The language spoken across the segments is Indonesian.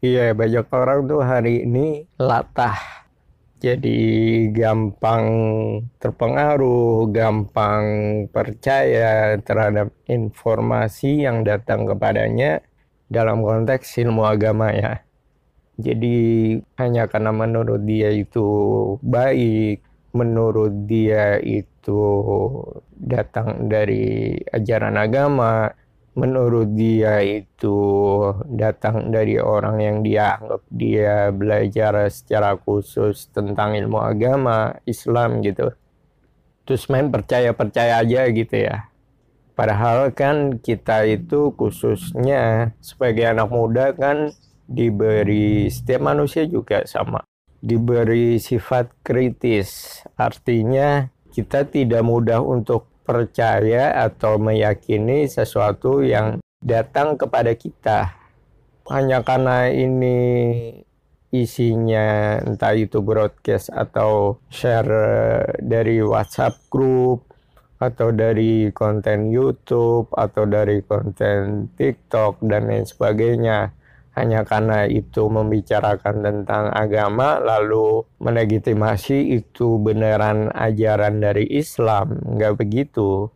Iya, banyak orang tuh hari ini latah. Jadi gampang terpengaruh, gampang percaya terhadap informasi yang datang kepadanya dalam konteks ilmu agama ya. Jadi hanya karena menurut dia itu baik, menurut dia itu datang dari ajaran agama, menurut dia itu datang dari orang yang dia anggap dia belajar secara khusus tentang ilmu agama Islam gitu. Terus main percaya-percaya aja gitu ya. Padahal kan kita itu khususnya sebagai anak muda kan diberi setiap manusia juga sama diberi sifat kritis. Artinya kita tidak mudah untuk percaya atau meyakini sesuatu yang datang kepada kita. Hanya karena ini isinya entah itu broadcast atau share dari WhatsApp group atau dari konten YouTube atau dari konten TikTok dan lain sebagainya hanya karena itu membicarakan tentang agama lalu melegitimasi itu beneran ajaran dari Islam. Nggak begitu.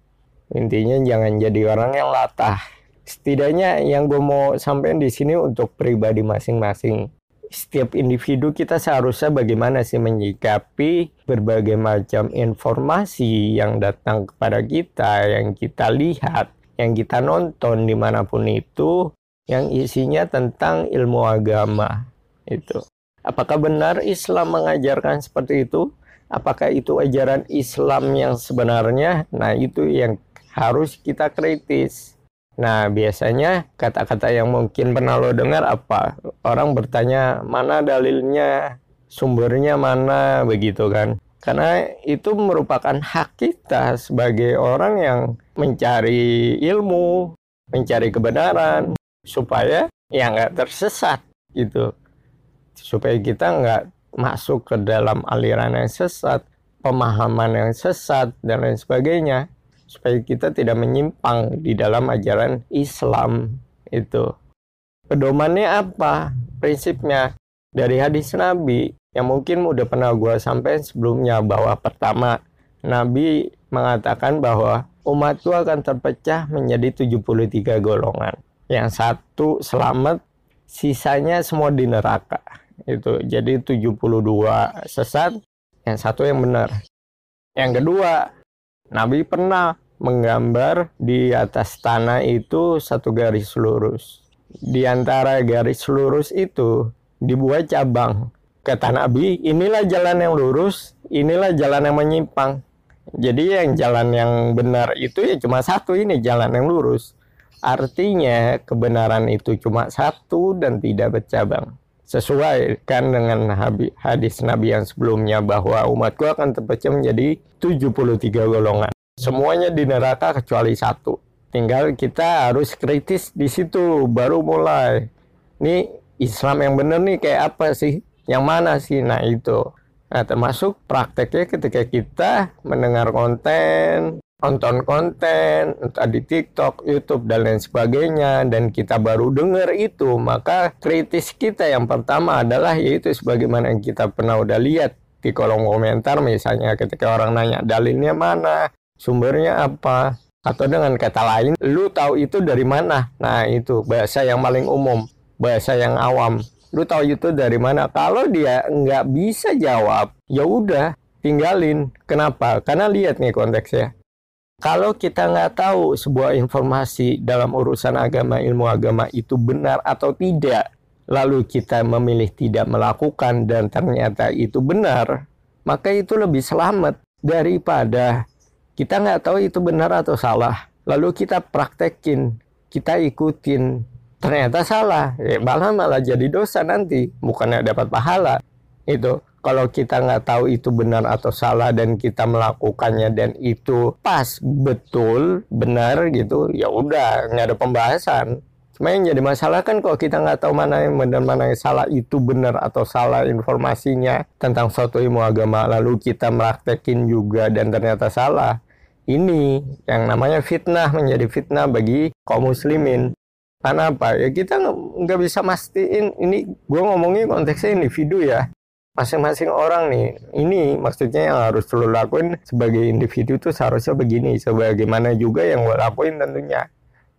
Intinya jangan jadi orang yang latah. Setidaknya yang gue mau sampaikan di sini untuk pribadi masing-masing. Setiap individu kita seharusnya bagaimana sih menyikapi berbagai macam informasi yang datang kepada kita, yang kita lihat, yang kita nonton di mana pun itu, yang isinya tentang ilmu agama itu. Apakah benar Islam mengajarkan seperti itu? Apakah itu ajaran Islam yang sebenarnya? Nah, itu yang harus kita kritis. Nah, biasanya kata-kata yang mungkin pernah lo dengar apa? Orang bertanya, mana dalilnya? Sumbernya mana? Begitu kan. Karena itu merupakan hak kita sebagai orang yang mencari ilmu, mencari kebenaran, supaya ya nggak tersesat gitu. Supaya kita nggak masuk ke dalam aliran yang sesat pemahaman yang sesat dan lain sebagainya. Supaya kita tidak menyimpang di dalam ajaran Islam itu. Pedomannya apa? Prinsipnya dari hadis Nabi yang mungkin udah pernah gue sampaikan sebelumnya bahwa pertama Nabi mengatakan bahwa umat itu akan terpecah menjadi 73 golongan yang satu selamat sisanya semua di neraka. Itu jadi 72 sesat yang satu yang benar. Yang kedua Nabi pernah menggambar di atas tanah itu satu garis lurus. Di antara garis lurus itu dibuat cabang. Kata Nabi inilah jalan yang lurus inilah jalan yang menyimpang. Jadi yang jalan yang benar itu ya cuma satu ini jalan yang lurus Artinya kebenaran itu cuma satu dan tidak bercabang. Sesuai kan dengan hadis Nabi yang sebelumnya bahwa umatku akan terpecah menjadi 73 golongan. Semuanya di neraka kecuali satu. Tinggal kita harus kritis di situ baru mulai. Ini Islam yang benar nih kayak apa sih? Yang mana sih? Nah itu. Nah termasuk prakteknya ketika kita mendengar konten, nonton konten entah di TikTok, YouTube dan lain sebagainya dan kita baru dengar itu maka kritis kita yang pertama adalah yaitu sebagaimana yang kita pernah udah lihat di kolom komentar misalnya ketika orang nanya dalilnya mana? Sumbernya apa? Atau dengan kata lain lu tahu itu dari mana? Nah itu bahasa yang paling umum bahasa yang awam. Lu tahu itu dari mana? Kalau dia nggak bisa jawab ya udah tinggalin. Kenapa? Karena lihat nih konteksnya kalau kita nggak tahu sebuah informasi dalam urusan agama, ilmu agama itu benar atau tidak, lalu kita memilih tidak melakukan dan ternyata itu benar, maka itu lebih selamat daripada kita nggak tahu itu benar atau salah, lalu kita praktekin, kita ikutin, ternyata salah, ya malah malah jadi dosa nanti, bukannya dapat pahala. Itu kalau kita nggak tahu itu benar atau salah dan kita melakukannya dan itu pas betul benar gitu ya udah nggak ada pembahasan cuma yang jadi masalah kan kalau kita nggak tahu mana yang benar mana yang salah itu benar atau salah informasinya tentang suatu ilmu agama lalu kita meraktekin juga dan ternyata salah ini yang namanya fitnah menjadi fitnah bagi kaum muslimin Karena apa? Ya kita nggak bisa mastiin ini gue ngomongin konteksnya individu ya. Masing-masing orang nih, ini maksudnya yang harus lo lakuin sebagai individu tuh seharusnya begini, sebagaimana juga yang gue lakuin tentunya.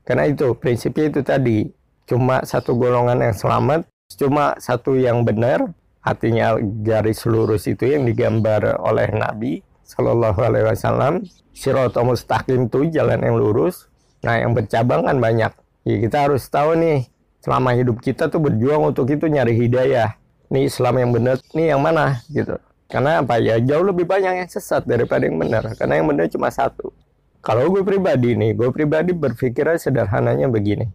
Karena itu prinsipnya itu tadi, cuma satu golongan yang selamat, cuma satu yang benar, artinya garis lurus itu yang digambar oleh Nabi Shallallahu Alaihi Wasallam. Sirotol mustaqim itu jalan yang lurus. Nah yang bercabang kan banyak ya kita harus tahu nih selama hidup kita tuh berjuang untuk itu nyari hidayah nih Islam yang benar nih yang mana gitu. Karena apa? Ya jauh lebih banyak yang sesat daripada yang benar. Karena yang benar cuma satu. Kalau gue pribadi nih gue pribadi berpikirnya sederhananya begini.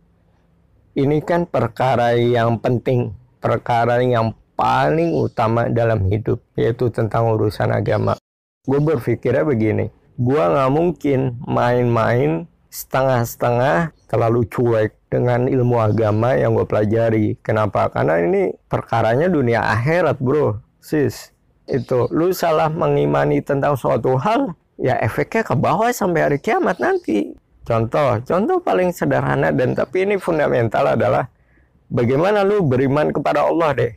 Ini kan perkara yang penting perkara yang paling utama dalam hidup yaitu tentang urusan agama. Gue berpikirnya begini gue nggak mungkin main-main setengah-setengah terlalu cuek dengan ilmu agama yang gue pelajari. Kenapa? Karena ini perkaranya dunia akhirat bro, sis. Itu, lu salah mengimani tentang suatu hal, ya efeknya ke bawah sampai hari kiamat nanti. Contoh, contoh paling sederhana dan tapi ini fundamental adalah bagaimana lu beriman kepada Allah deh.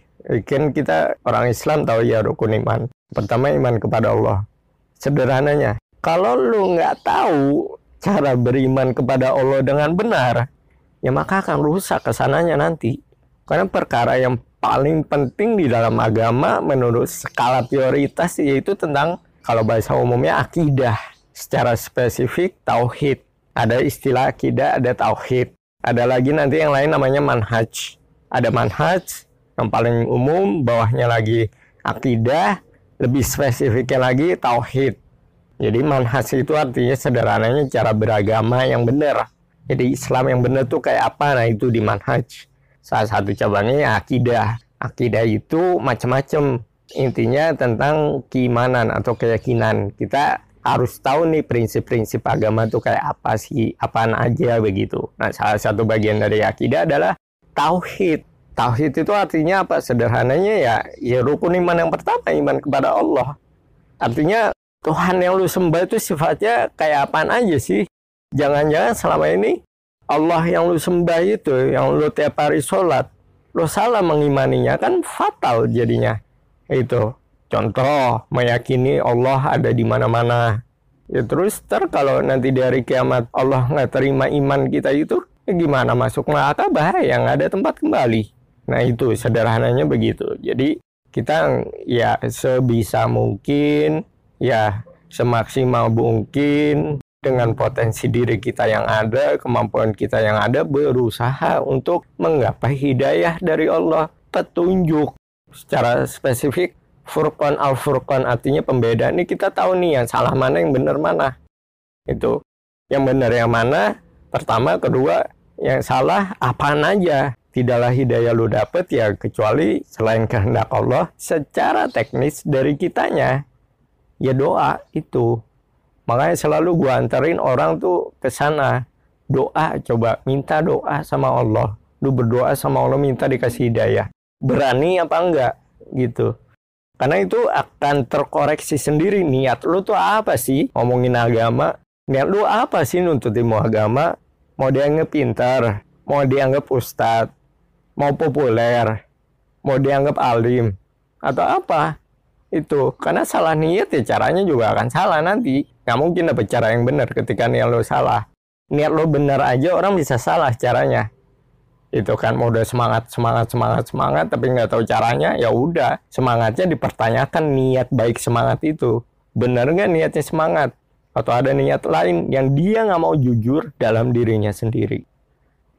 Kan kita orang Islam tahu ya rukun iman. Pertama iman kepada Allah. Sederhananya, kalau lu nggak tahu cara beriman kepada Allah dengan benar, ya maka akan rusak ke sananya nanti. Karena perkara yang paling penting di dalam agama menurut skala prioritas yaitu tentang kalau bahasa umumnya akidah. Secara spesifik tauhid. Ada istilah akidah, ada tauhid. Ada lagi nanti yang lain namanya manhaj. Ada manhaj yang paling umum, bawahnya lagi akidah, lebih spesifiknya lagi tauhid. Jadi manhaj itu artinya sederhananya cara beragama yang benar. Jadi Islam yang benar tuh kayak apa? Nah itu di manhaj. Salah satu cabangnya ya akidah. Akidah itu macam-macam. Intinya tentang keimanan atau keyakinan. Kita harus tahu nih prinsip-prinsip agama tuh kayak apa sih, apaan aja begitu. Nah salah satu bagian dari akidah adalah tauhid. Tauhid itu artinya apa? Sederhananya ya, ya rukun iman yang pertama iman kepada Allah. Artinya Tuhan yang lu sembah itu sifatnya kayak apaan aja sih? Jangan-jangan selama ini Allah yang lu sembah itu, yang lu tiap hari sholat, lu salah mengimaninya kan fatal jadinya. Itu contoh meyakini Allah ada di mana-mana. Ya terus ter kalau nanti dari kiamat Allah nggak terima iman kita itu, ya gimana masuk neraka bahaya nggak ada tempat kembali. Nah itu sederhananya begitu. Jadi kita ya sebisa mungkin ya semaksimal mungkin dengan potensi diri kita yang ada, kemampuan kita yang ada, berusaha untuk menggapai hidayah dari Allah, petunjuk secara spesifik. Furqan al-Furqan artinya pembeda. Ini kita tahu nih yang salah mana, yang benar mana. Itu. Yang benar yang mana, pertama, kedua, yang salah apaan aja. Tidaklah hidayah lu dapet ya kecuali selain kehendak Allah secara teknis dari kitanya ya doa itu makanya selalu gua anterin orang tuh ke sana. Doa coba minta doa sama Allah. Lu berdoa sama Allah minta dikasih hidayah. Berani apa enggak? Gitu. Karena itu akan terkoreksi sendiri. Niat lu tuh apa sih? Ngomongin agama. Niat lu apa sih nuntut ilmu agama? Mau dianggap pintar? Mau dianggap ustadz mau populer? Mau dianggap alim? Atau apa? Itu. Karena salah niat ya caranya juga akan salah nanti nggak mungkin dapet cara yang benar ketika niat lo salah. Niat lo benar aja orang bisa salah caranya. Itu kan udah semangat semangat semangat semangat tapi nggak tahu caranya ya udah. Semangatnya dipertanyakan niat baik semangat itu. Benar nggak niatnya semangat? Atau ada niat lain yang dia nggak mau jujur dalam dirinya sendiri?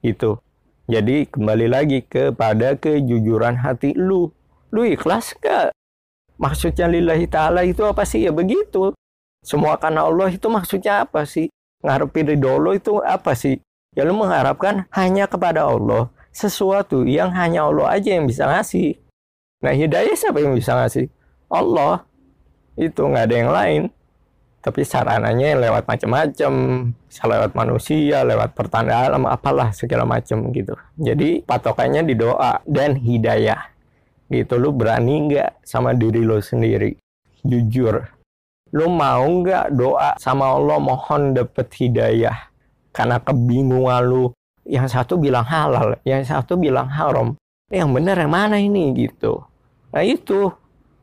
Itu. Jadi kembali lagi kepada kejujuran hati lu. Lu ikhlas gak Maksudnya lillahi ta'ala itu apa sih? Ya begitu. Semua karena Allah itu maksudnya apa sih? Ngarepin ridho Allah itu apa sih? Ya lu mengharapkan hanya kepada Allah. Sesuatu yang hanya Allah aja yang bisa ngasih. Nah hidayah siapa yang bisa ngasih? Allah. Itu nggak ada yang lain. Tapi sarananya lewat macam-macam. Lewat manusia, lewat pertanda alam, apalah segala macam gitu. Jadi patokannya di doa dan hidayah gitu lu berani nggak sama diri lo sendiri jujur lu mau nggak doa sama Allah mohon dapet hidayah karena kebingungan lu yang satu bilang halal, yang satu bilang haram. Yang benar yang mana ini gitu. Nah itu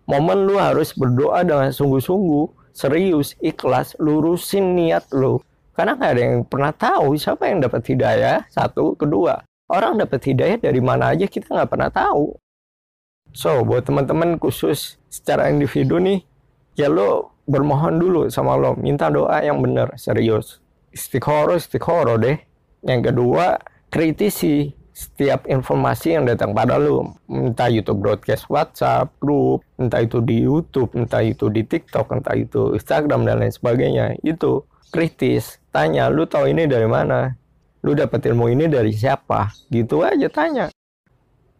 momen lu harus berdoa dengan sungguh-sungguh, serius, ikhlas, lurusin niat lu. Karena nggak ada yang pernah tahu siapa yang dapat hidayah. Satu, kedua, orang dapat hidayah dari mana aja kita nggak pernah tahu. So, buat teman-teman khusus secara individu nih, ya lo bermohon dulu sama lo, minta doa yang benar, serius. Istiqoroh, istiqoroh deh. Yang kedua, kritisi setiap informasi yang datang pada lo. Entah YouTube broadcast WhatsApp, grup, entah itu di YouTube, entah itu di TikTok, entah itu Instagram, dan lain sebagainya. Itu kritis, tanya, lu tahu ini dari mana? Lu dapat ilmu ini dari siapa? Gitu aja tanya.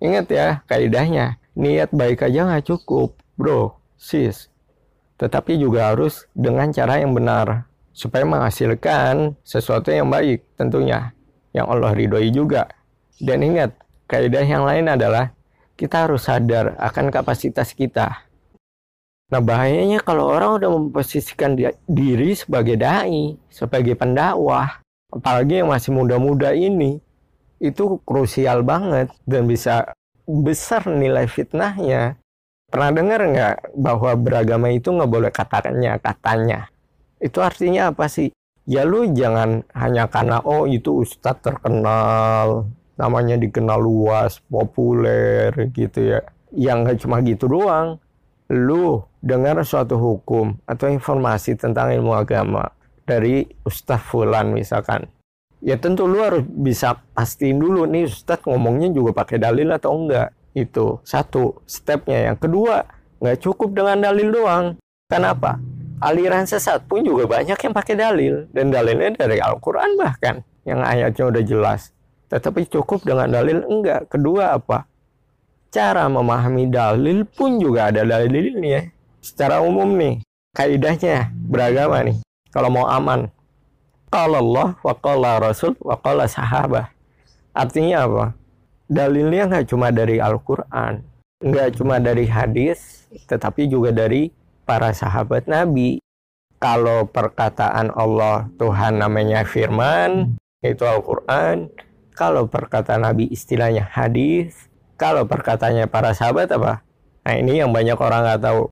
Ingat ya, kaidahnya niat baik aja nggak cukup, bro, sis. Tetapi juga harus dengan cara yang benar supaya menghasilkan sesuatu yang baik tentunya yang Allah ridhoi juga. Dan ingat, kaidah yang lain adalah kita harus sadar akan kapasitas kita. Nah bahayanya kalau orang udah memposisikan diri sebagai dai, sebagai pendakwah, apalagi yang masih muda-muda ini, itu krusial banget dan bisa besar nilai fitnahnya. Pernah dengar nggak bahwa beragama itu nggak boleh katanya katanya? Itu artinya apa sih? Ya lu jangan hanya karena oh itu ustadz terkenal, namanya dikenal luas, populer gitu ya. Yang nggak cuma gitu doang. Lu dengar suatu hukum atau informasi tentang ilmu agama dari ustadz fulan misalkan ya tentu lu harus bisa pastiin dulu nih Ustadz ngomongnya juga pakai dalil atau enggak. Itu satu stepnya. Yang kedua, nggak cukup dengan dalil doang. Kenapa? Aliran sesat pun juga banyak yang pakai dalil. Dan dalilnya dari Al-Quran bahkan. Yang ayatnya udah jelas. Tetapi cukup dengan dalil enggak. Kedua apa? Cara memahami dalil pun juga ada dalilnya. Secara umum nih, kaidahnya beragama nih. Kalau mau aman, Qala Allah wa Rasul wa sahabah. Artinya apa? Dalilnya nggak cuma dari Al-Quran, nggak cuma dari hadis, tetapi juga dari para sahabat Nabi. Kalau perkataan Allah Tuhan namanya firman, itu Al-Quran. Kalau perkataan Nabi istilahnya hadis. Kalau perkataannya para sahabat apa? Nah ini yang banyak orang nggak tahu.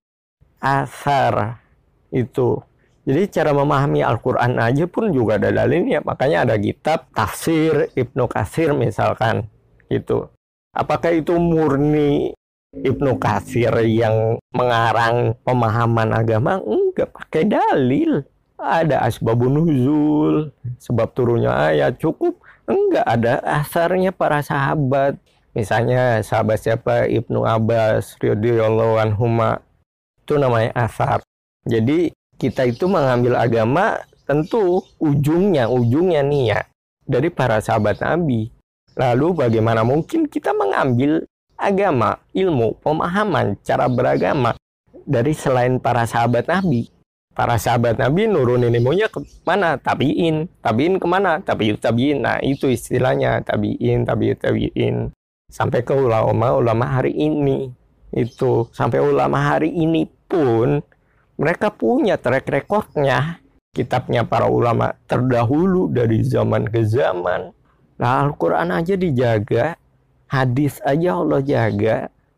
Asar itu jadi cara memahami Al-Quran aja pun juga ada dalilnya. Makanya ada kitab tafsir Ibnu Kasir misalkan gitu. Apakah itu murni Ibnu Kasir yang mengarang pemahaman agama? Enggak pakai dalil. Ada asbabun nuzul, sebab turunnya ayat cukup. Enggak ada asarnya para sahabat. Misalnya sahabat siapa Ibnu Abbas radhiyallahu anhuma itu namanya asar. Jadi kita itu mengambil agama tentu ujungnya ujungnya nih ya dari para sahabat Nabi. Lalu bagaimana mungkin kita mengambil agama, ilmu, pemahaman, cara beragama dari selain para sahabat Nabi? Para sahabat Nabi nurunin ilmunya ke mana? Tabiin. Tabiin ke mana? Tabiut tabiin. Nah itu istilahnya tabiin, tabiut tabiin. Sampai ke ulama-ulama hari ini. Itu sampai ulama hari ini pun mereka punya track recordnya kitabnya para ulama terdahulu dari zaman ke zaman nah Al-Quran aja dijaga hadis aja Allah jaga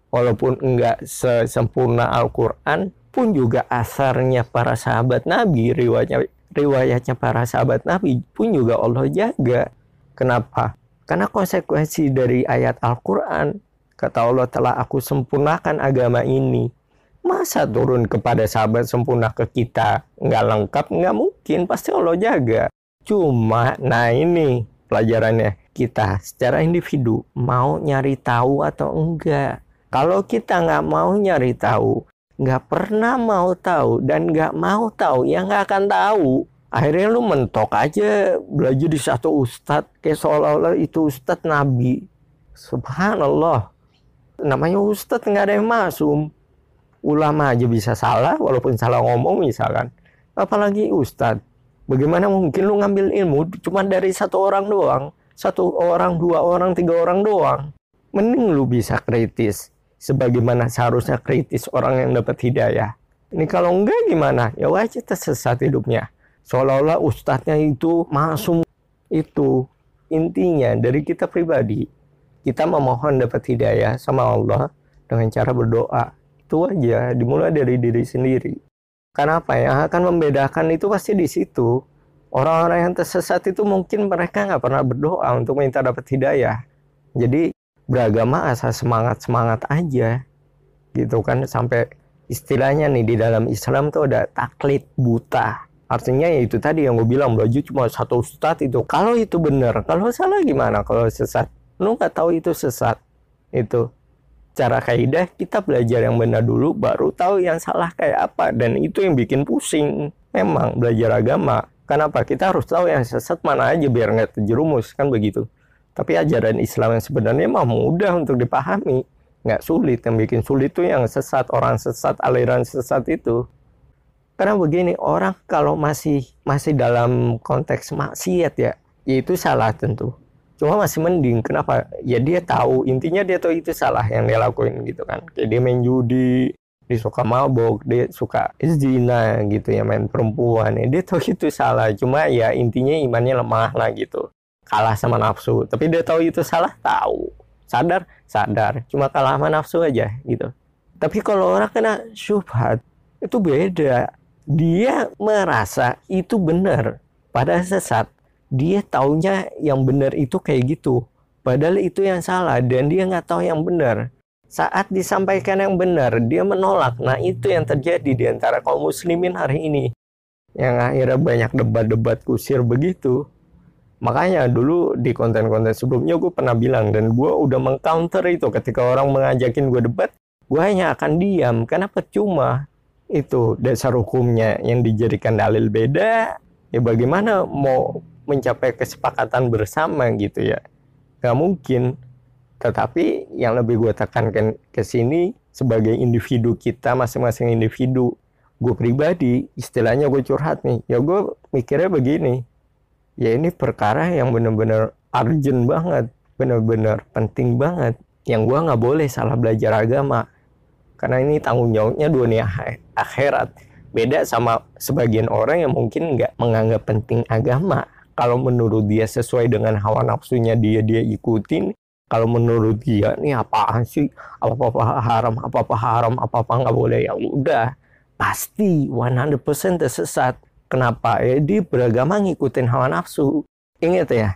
walaupun enggak sesempurna Al-Quran pun juga asarnya para sahabat Nabi riwayatnya riwayatnya para sahabat Nabi pun juga Allah jaga kenapa karena konsekuensi dari ayat Al-Quran kata Allah telah aku sempurnakan agama ini Masa turun kepada sahabat sempurna ke kita nggak lengkap? Nggak mungkin, pasti Allah jaga. Cuma, nah ini pelajarannya. Kita secara individu mau nyari tahu atau enggak. Kalau kita nggak mau nyari tahu, nggak pernah mau tahu, dan nggak mau tahu, ya nggak akan tahu. Akhirnya lu mentok aja belajar di satu ustadz, kayak seolah-olah itu ustadz nabi. Subhanallah. Namanya ustadz nggak ada yang masuk ulama aja bisa salah walaupun salah ngomong misalkan apalagi ustadz bagaimana mungkin lu ngambil ilmu cuma dari satu orang doang? Satu orang dua orang tiga orang doang? Mending lu bisa kritis sebagaimana seharusnya kritis orang yang dapat hidayah. Ini kalau enggak gimana? Ya wajib tersesat hidupnya. Seolah-olah ustadznya itu masuk itu intinya dari kita pribadi. Kita memohon dapat hidayah sama Allah dengan cara berdoa. Itu aja dimulai dari diri sendiri karena apa yang akan membedakan itu pasti di situ. Orang-orang yang tersesat itu mungkin mereka nggak pernah berdoa untuk minta dapat hidayah. Jadi beragama asal semangat semangat aja gitu kan? Sampai istilahnya nih di dalam Islam tuh ada taklid buta. Artinya ya itu tadi yang gue bilang belajar cuma satu ustadz itu. Kalau itu benar kalau salah gimana? Kalau sesat. Lu nggak tahu itu sesat itu cara kaidah kita belajar yang benar dulu baru tahu yang salah kayak apa. Dan itu yang bikin pusing memang belajar agama. Kenapa? Kita harus tahu yang sesat mana aja biar nggak terjerumus kan begitu? Tapi ajaran Islam yang sebenarnya mah mudah untuk dipahami. Nggak sulit. Yang bikin sulit itu yang sesat orang sesat aliran sesat itu. Karena begini, orang kalau masih masih dalam konteks maksiat ya, ya itu salah tentu. Cuma masih mending. Kenapa? Ya dia tahu, intinya dia tahu itu salah yang dia lakuin gitu kan. Kayak dia main judi, dia suka mabok, dia suka zina gitu ya, main perempuan. Ya, dia tahu itu salah. Cuma ya intinya imannya lemah lah gitu. Kalah sama nafsu. Tapi dia tahu itu salah, tahu. Sadar? Sadar. Cuma kalah sama nafsu aja gitu. Tapi kalau orang kena syubhat, itu beda dia merasa itu benar pada sesat dia taunya yang benar itu kayak gitu. Padahal itu yang salah dan dia nggak tahu yang benar. Saat disampaikan yang benar dia menolak. Nah itu yang terjadi di antara kaum muslimin hari ini. Yang akhirnya banyak debat-debat kusir begitu. Makanya dulu di konten-konten sebelumnya gue pernah bilang dan gue udah mengcounter itu. Ketika orang mengajakin gue debat gue hanya akan diam. Karena percuma itu dasar hukumnya yang dijadikan dalil beda. Ya bagaimana mau mencapai kesepakatan bersama gitu ya. Nggak mungkin. Tetapi yang lebih gue tekankan ke sini sebagai individu kita masing-masing individu gue pribadi istilahnya gue curhat nih ya gue mikirnya begini. Ya ini perkara yang benar-benar urgent banget benar-benar penting banget yang gue nggak boleh salah belajar agama. Karena ini tanggung jawabnya dunia akhirat. Beda sama sebagian orang yang mungkin nggak menganggap penting agama kalau menurut dia sesuai dengan hawa nafsunya dia dia ikutin. Kalau menurut dia ini apaan sih? Apa apa haram apa apa haram apa apa nggak boleh. Ya udah pasti 100% tersesat. Kenapa? Ya dia beragama ngikutin hawa nafsu. Ingat ya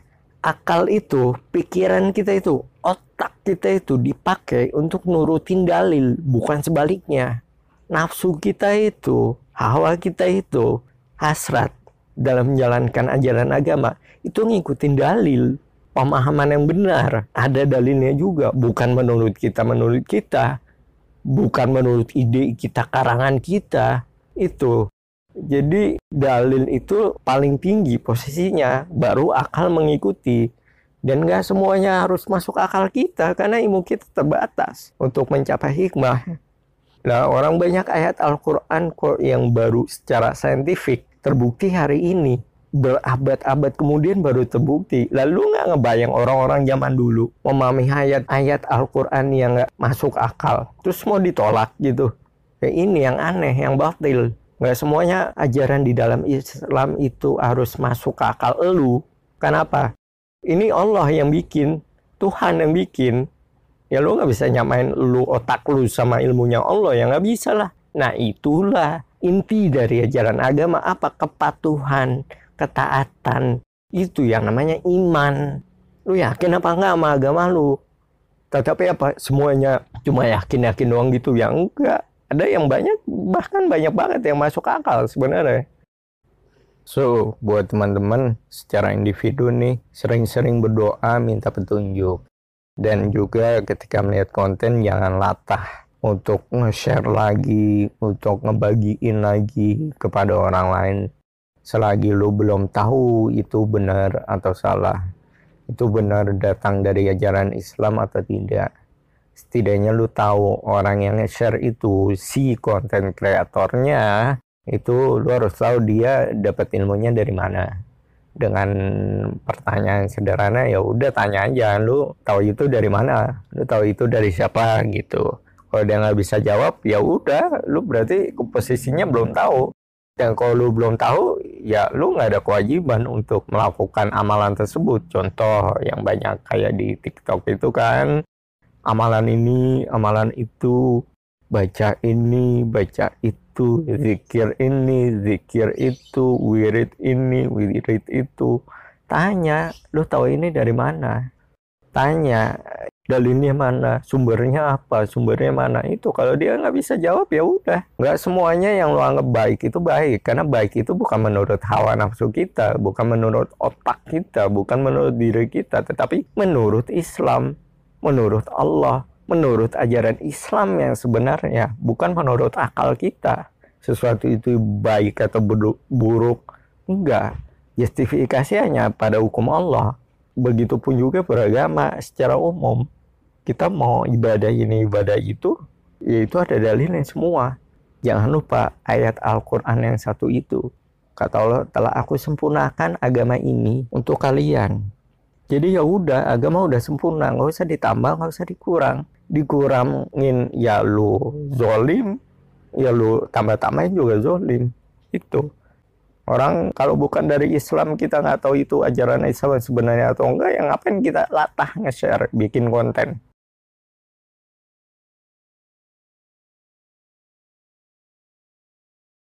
akal itu, pikiran kita itu, otak kita itu dipakai untuk nurutin dalil, bukan sebaliknya. Nafsu kita itu, hawa kita itu, hasrat dalam menjalankan ajaran agama, itu ngikutin dalil, pemahaman yang benar. Ada dalilnya juga, bukan menurut kita, menurut kita. Bukan menurut ide kita, karangan kita. Itu jadi dalil itu paling tinggi posisinya, baru akal mengikuti. Dan nggak semuanya harus masuk akal kita, karena ilmu kita terbatas untuk mencapai hikmah. Nah, orang banyak ayat Al-Quran yang baru secara saintifik terbukti hari ini. Berabad-abad kemudian baru terbukti. Lalu nggak ngebayang orang-orang zaman dulu memahami ayat-ayat Al-Quran yang nggak masuk akal. Terus mau ditolak gitu. Ya ini yang aneh, yang batil. Nggak semuanya ajaran di dalam Islam itu harus masuk akal elu. Kenapa? Ini Allah yang bikin, Tuhan yang bikin. Ya lu nggak bisa nyamain lu otak lu sama ilmunya Allah, ya nggak bisa lah. Nah itulah inti dari ajaran agama apa? Kepatuhan, ketaatan. Itu yang namanya iman. Lu yakin apa enggak sama agama lu? Tetapi apa semuanya cuma yakin-yakin doang gitu ya enggak ada yang banyak bahkan banyak banget yang masuk akal sebenarnya so buat teman-teman secara individu nih sering-sering berdoa minta petunjuk dan juga ketika melihat konten jangan latah untuk nge-share lagi, untuk ngebagiin lagi kepada orang lain. Selagi lu belum tahu itu benar atau salah, itu benar datang dari ajaran Islam atau tidak setidaknya lu tahu orang yang nge-share itu si konten kreatornya itu lu harus tahu dia dapat ilmunya dari mana. Dengan pertanyaan sederhana ya udah tanya aja lu tahu itu dari mana? Lu tahu itu dari siapa? Gitu kalau dia nggak bisa jawab ya udah lu berarti posisinya belum tahu Dan kalau lu belum tahu, ya lu nggak ada kewajiban untuk melakukan amalan tersebut. Contoh yang banyak kayak di TikTok itu kan, amalan ini, amalan itu, baca ini, baca itu, zikir ini, zikir itu, wirid ini, wirid itu. Tanya, lu tahu ini dari mana? Tanya, dalilnya mana, sumbernya apa, sumbernya mana itu. Kalau dia nggak bisa jawab ya udah. Nggak semuanya yang lo anggap baik itu baik, karena baik itu bukan menurut hawa nafsu kita, bukan menurut otak kita, bukan menurut diri kita, tetapi menurut Islam, menurut Allah, menurut ajaran Islam yang sebenarnya, bukan menurut akal kita. Sesuatu itu baik atau buruk, enggak. Justifikasi hanya pada hukum Allah. Begitupun juga beragama secara umum kita mau ibadah ini ibadah itu ya itu ada dalilnya semua. Jangan lupa ayat Al-Quran yang satu itu. Kata Allah telah aku sempurnakan agama ini untuk kalian. Jadi ya udah agama udah sempurna. Nggak usah ditambah nggak usah dikurang. Dikurangin ya lu zolim ya lu tambah-tambahin juga zolim. Itu. Orang kalau bukan dari Islam kita nggak tahu itu ajaran Islam sebenarnya atau enggak yang ngapain kita latah nge-share bikin konten